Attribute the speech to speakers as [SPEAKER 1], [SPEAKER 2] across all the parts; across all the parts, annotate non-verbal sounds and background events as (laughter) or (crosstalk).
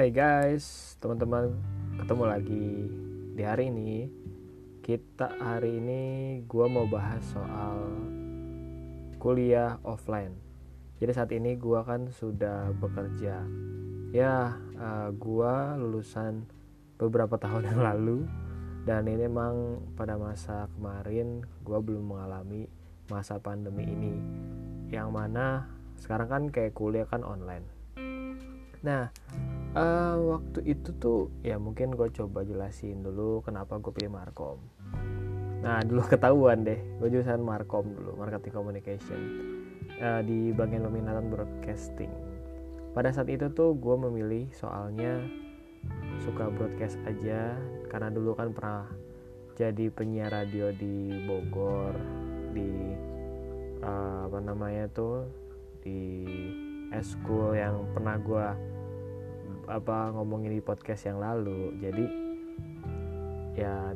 [SPEAKER 1] Hai guys, teman-teman, ketemu lagi di hari ini. Kita hari ini gue mau bahas soal kuliah offline. Jadi saat ini gue kan sudah bekerja. Ya, uh, gue lulusan beberapa tahun yang lalu dan ini emang pada masa kemarin gue belum mengalami masa pandemi ini. Yang mana sekarang kan kayak kuliah kan online. Nah, uh, waktu itu tuh ya mungkin gue coba jelasin dulu kenapa gue pilih markom nah (laughs) dulu ketahuan deh gue jurusan markom dulu marketing communication. Uh, di bagian peminatan broadcasting. Pada saat itu tuh gue memilih soalnya suka broadcast aja karena dulu kan pernah jadi penyiar radio di Bogor di uh, apa namanya tuh di school yang pernah gue apa ngomongin di podcast yang lalu. Jadi ya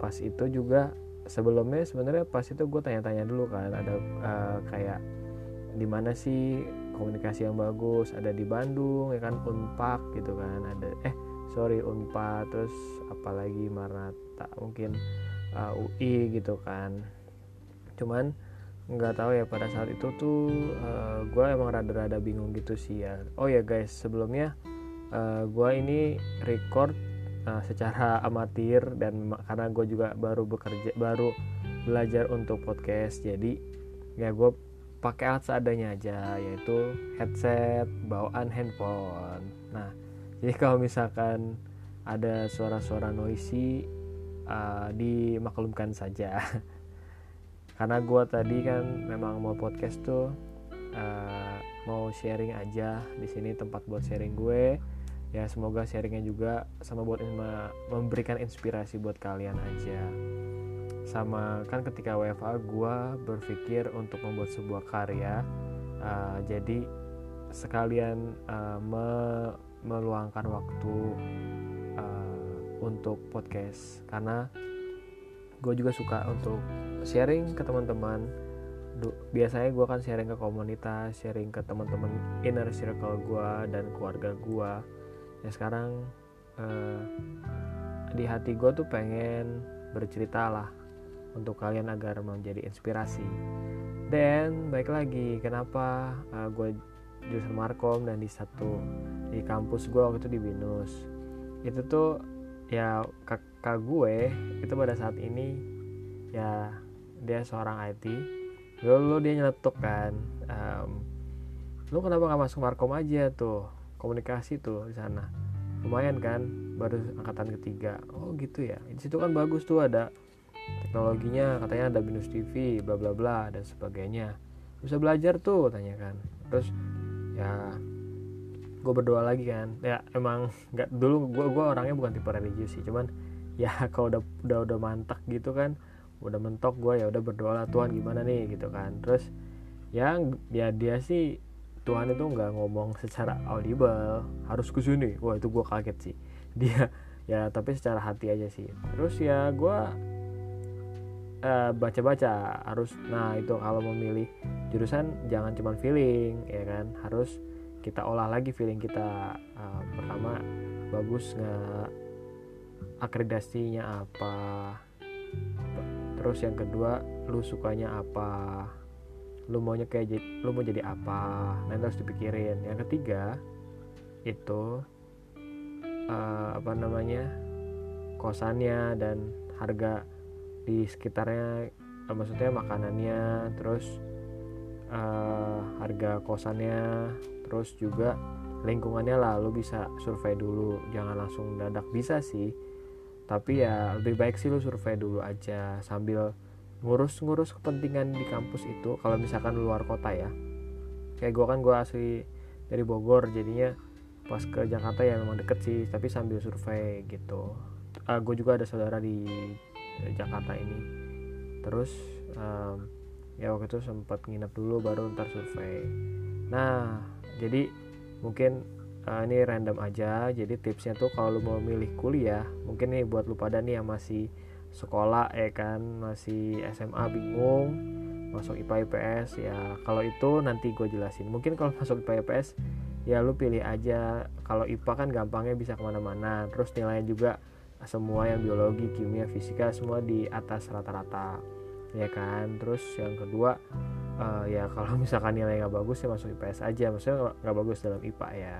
[SPEAKER 1] pas itu juga sebelumnya sebenarnya pas itu gue tanya-tanya dulu kan ada uh, kayak di mana sih komunikasi yang bagus? Ada di Bandung ya kan? Unpak gitu kan ada eh sorry Unpad terus apalagi Marata mungkin uh, eh, UI gitu kan. Cuman nggak tahu ya pada saat itu tuh uh, gue emang rada-rada bingung gitu sih ya. Oh ya guys sebelumnya uh, eh, gue ini record uh, secara amatir dan karena gue juga baru bekerja baru belajar untuk podcast. Jadi ya gue pakai alat seadanya aja yaitu headset bawaan handphone. Nah jadi kalau misalkan ada suara-suara noisy uh, dimaklumkan saja. (laughs) Karena gue tadi kan memang mau podcast tuh uh, mau sharing aja di sini tempat buat sharing gue ya semoga sharingnya juga sama buat memberikan inspirasi buat kalian aja. Sama kan ketika WFA gue berpikir untuk membuat sebuah karya uh, jadi sekalian uh, me meluangkan waktu uh, untuk podcast. Karena gue juga suka untuk sharing ke teman-teman. Biasanya gue kan sharing ke komunitas sharing ke teman-teman inner circle gue dan keluarga gue ya sekarang uh, di hati gue tuh pengen bercerita lah untuk kalian agar menjadi inspirasi. Dan baik lagi kenapa eh, gue jurusan Markom dan di satu di kampus gue waktu itu di Binus. Itu tuh ya kakak gue itu pada saat ini ya dia seorang IT dulu dia nyeletuk kan um, lu kenapa gak masuk Markom aja tuh komunikasi tuh di sana. Lumayan kan baru angkatan ketiga. Oh gitu ya. Di situ kan bagus tuh ada teknologinya katanya ada binus TV bla bla bla dan sebagainya. Bisa belajar tuh tanya kan. Terus ya gue berdoa lagi kan. Ya emang nggak dulu gue gue orangnya bukan tipe religius sih cuman ya (laughs) kalau udah udah udah mantak gitu kan udah mentok gue ya udah berdoa lah Tuhan gimana nih? gitu kan. Terus yang ya dia sih Tuhan itu nggak ngomong secara audible. Harus ke sini. Wah itu gue kaget sih. (laughs) Dia ya tapi secara hati aja sih. Terus ya gue uh, baca-baca. Harus nah itu kalau memilih jurusan jangan cuma feeling ya kan? Harus kita olah lagi feeling kita. Uh, pertama bagus nggak? Akreditasinya apa? Terus yang kedua lu sukanya apa lu maunya kayak lu mau jadi apa? Nanti harus dipikirin. Yang ketiga itu uh, apa namanya kosannya dan harga di sekitarnya uh, maksudnya makanannya terus uh, harga kosannya terus juga lingkungannya lah lu bisa survei dulu. Jangan langsung dadak bisa sih. Tapi ya lebih baik sih lu survei dulu aja sambil ngurus-ngurus kepentingan di kampus itu kalau misalkan luar kota ya. Kayak gue kan gue asli dari Bogor jadinya pas ke Jakarta ya memang deket sih tapi sambil survei gitu. Uh, ah, gue juga ada saudara di Jakarta ini. Terus um, ya waktu itu sempat nginep dulu baru ntar survei. Nah jadi mungkin uh, ini random aja jadi tipsnya tuh kalau lu mau milih kuliah mungkin nih buat lu pada nih yang masih sekolah ya kan masih SMA bingung masuk IPA IPS ya kalau itu nanti gue jelasin. Mungkin kalau masuk IPA IPS ya lu pilih aja. Kalau IPA kan gampangnya bisa ke mana-mana. Terus nilainya juga semua yang biologi kimia fisika semua di atas rata-rata ya kan. Terus yang kedua uh, ya kalau (laughs) misalkan nilai nggak bagus ya masuk IPS aja. Maksudnya nggak bagus dalam IPA ya.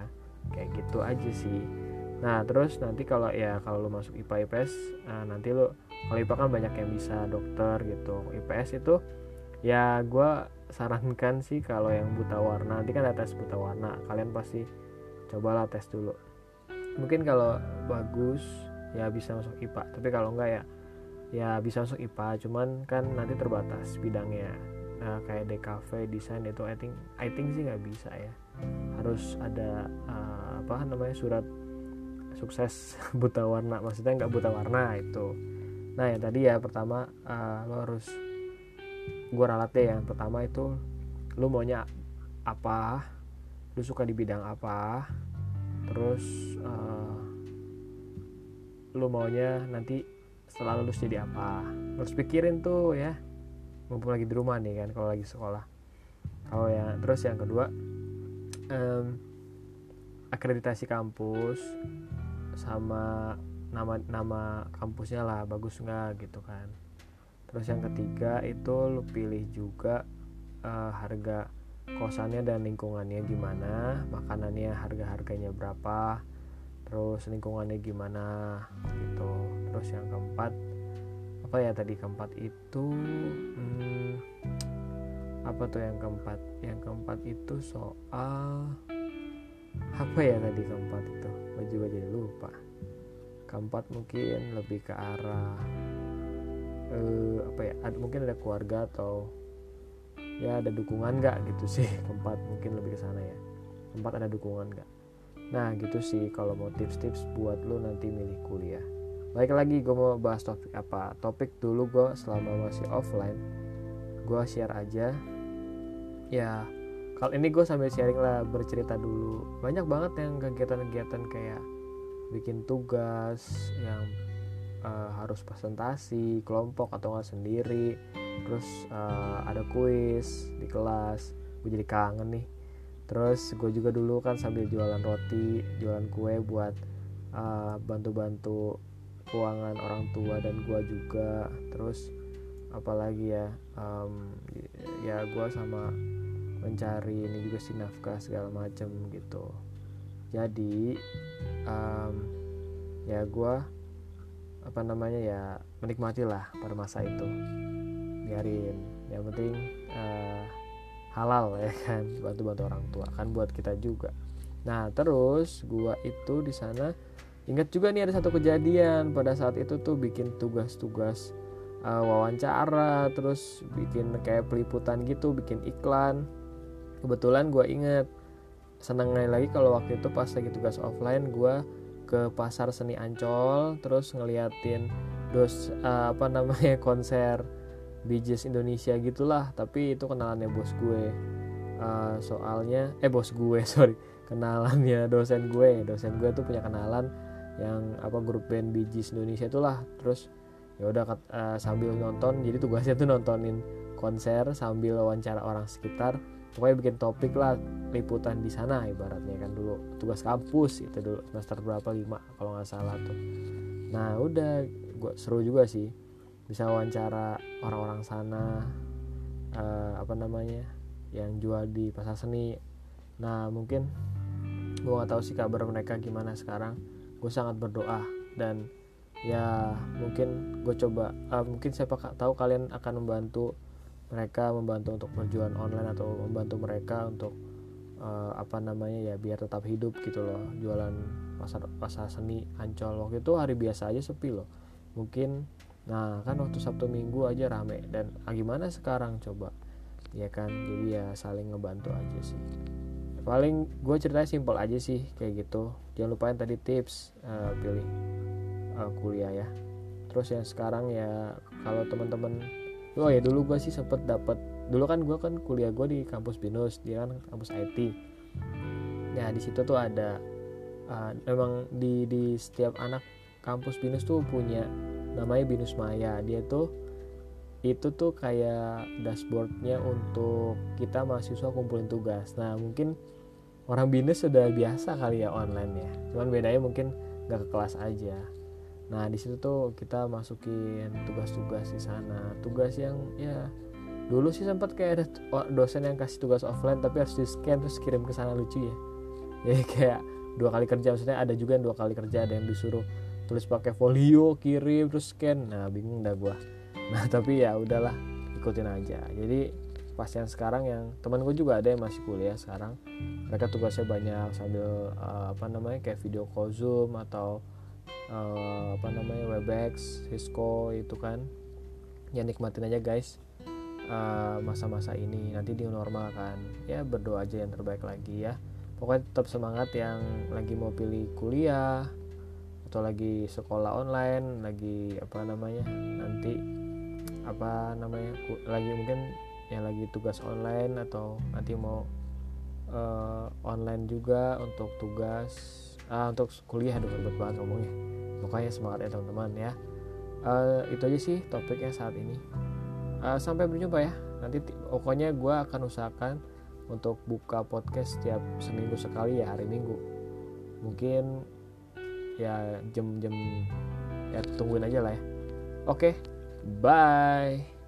[SPEAKER 1] Kayak gitu aja sih nah terus nanti kalau ya kalau lu masuk IPA IPS uh, nanti lu kalau IPA kan banyak yang bisa dokter gitu. IPS itu ya gue sarankan sih kalau yang buta warna nanti kan ada tes buta warna. Kalian pasti cobalah tes dulu. Mungkin kalau bagus ya bisa masuk IPA. Tapi kalau enggak ya ya bisa masuk IPA. Cuman kan nanti terbatas bidangnya. Nah, kayak DKV desain itu I think I think sih nggak bisa ya. Harus ada uh, apa namanya surat sukses (laughs) buta warna maksudnya nggak buta warna itu. Nah yang tadi ya pertama uh, lo harus gue ralat deh yang pertama itu lo maunya apa? Lu suka di bidang apa? Terus uh, lu maunya nanti setelah lulus jadi apa? Harus pikirin tuh ya mumpung lagi di rumah nih kan kalau lagi sekolah. Oh ya terus yang kedua um, akreditasi kampus sama nama nama kampusnya lah bagus nggak gitu kan. Terus yang ketiga itu lu pilih juga uh, harga kosannya dan lingkungannya gimana makanannya harga harganya berapa terus lingkungannya gimana gitu. Terus yang keempat apa ya tadi keempat itu hmm, apa tuh yang keempat? Yang keempat itu soal apa ya tadi keempat itu gue juga jadi lupa keempat mungkin lebih ke arah eh, apa ya ada, mungkin ada keluarga atau ya ada dukungan nggak gitu sih (laughs) keempat mungkin lebih ke sana ya keempat ada dukungan nggak Nah gitu sih kalau mau tips-tips buat lo nanti milih kuliah. Baik lagi gue mau bahas topik apa? Topik dulu gue selama masih offline gue share aja. Ya kalau ini gue sambil sharing lah bercerita dulu. Banyak banget yang kegiatan-kegiatan kayak bikin tugas yang uh, harus presentasi kelompok atau nggak sendiri. Terus uh, ada kuis di kelas. Gue jadi kangen nih terus gue juga dulu kan sambil jualan roti jualan kue buat uh, bantu-bantu keuangan orang tua dan gue juga terus apalagi ya um, ya gue sama mencari ini juga sih nafkah segala macem gitu. Jadi um, ya gue apa namanya ya menikmati lah pada masa itu. Biarin yang penting uh, halal ya kan bantu-bantu orang tua kan buat kita juga. Nah terus gua itu di sana ingat juga nih ada satu kejadian pada saat itu tuh bikin tugas-tugas uh, wawancara terus bikin kayak peliputan gitu bikin iklan kebetulan gua inget. Senengnya lagi kalau waktu itu pas lagi tugas offline gua ke pasar seni Ancol terus ngeliatin dos uh, apa namanya (laughs) konser Bijis Indonesia gitulah. Tapi itu kenalannya bos gue. Uh, soalnya eh bos gue (laughs) sorry. Kenalannya dosen gue. Dosen gue tuh punya kenalan yang apa grup band Bijis Indonesia itulah. Terus ya udah uh, sambil nonton jadi tugasnya tuh nontonin konser sambil wawancara orang sekitar pokoknya bikin topik lah liputan di sana ibaratnya kan dulu. Tugas kampus itu dulu semester berapa lima kalau nggak salah tuh. Nah udah gue seru juga sih. Bisa wawancara orang-orang sana uh, apa namanya yang jual di pasar seni. Nah mungkin gue nggak tahu sih kabar mereka gimana sekarang. Gue sangat berdoa dan ya mungkin gue coba uh, mungkin siapa tahu kalian akan membantu mereka membantu untuk perjualan online atau membantu mereka untuk uh, apa namanya ya biar tetap hidup gitu loh jualan pasar pasar seni ancol. Waktu itu hari biasa aja sepi loh. Mungkin Nah kan waktu Sabtu Minggu aja rame. Dan ah, gimana sekarang coba? Ya kan jadi ya saling ngebantu aja sih. Paling gue ceritanya simpel aja sih kayak gitu. Jangan lupain tadi tips uh, pilih uh, kuliah ya. Terus yang sekarang ya kalau teman-teman oh ya dulu gue sih sempet dapat dulu kan gue kan kuliah gue di kampus binus dia kan kampus IT ya di situ tuh ada uh, memang di di setiap anak kampus binus tuh punya namanya Binus Maya. Dia tuh itu tuh kayak dashboardnya untuk kita mahasiswa kumpulin tugas. Nah mungkin orang binus sudah biasa kali ya online ya cuman bedanya mungkin nggak ke kelas aja nah di situ tuh kita masukin tugas-tugas di sana. Tugas yang ya dulu sih sempat kayak ada dosen yang kasih tugas offline tapi harus di scan terus kirim ke sana lucu ya. (laughs) Jadi kayak dua kali kerja maksudnya ada juga yang dua kali kerja ada yang disuruh tulis pakai folio kirim terus scan. Nah bingung dah gua. (laughs) Nah tapi ya udahlah ikutin aja. Jadi pas yang sekarang yang teman gue juga ada yang masih kuliah sekarang. Mereka tugasnya banyak sambil uh, apa namanya kayak video call zoom atau uh, apa namanya webex cisco itu kan. Ya nikmatin aja guys. Eh, masa-masa uh, ini. Nanti di normal kan. Ya berdoa aja yang terbaik lagi ya. Pokoknya tetap semangat yang lagi mau pilih kuliah atau lagi sekolah online lagi apa namanya nanti apa namanya lagi mungkin yang lagi tugas online atau nanti mau uh, online juga untuk tugas uh, untuk kuliah aduh ribet banget ngomongnya. Pokoknya semangat ya teman-teman ya. Uh, itu aja sih topiknya saat ini. Uh, sampai berjumpa ya. Nanti pokoknya gue akan usahakan untuk buka podcast setiap seminggu sekali ya hari minggu. Mungkin ya jam-jam ya tungguin aja lah ya. Oke okay, bye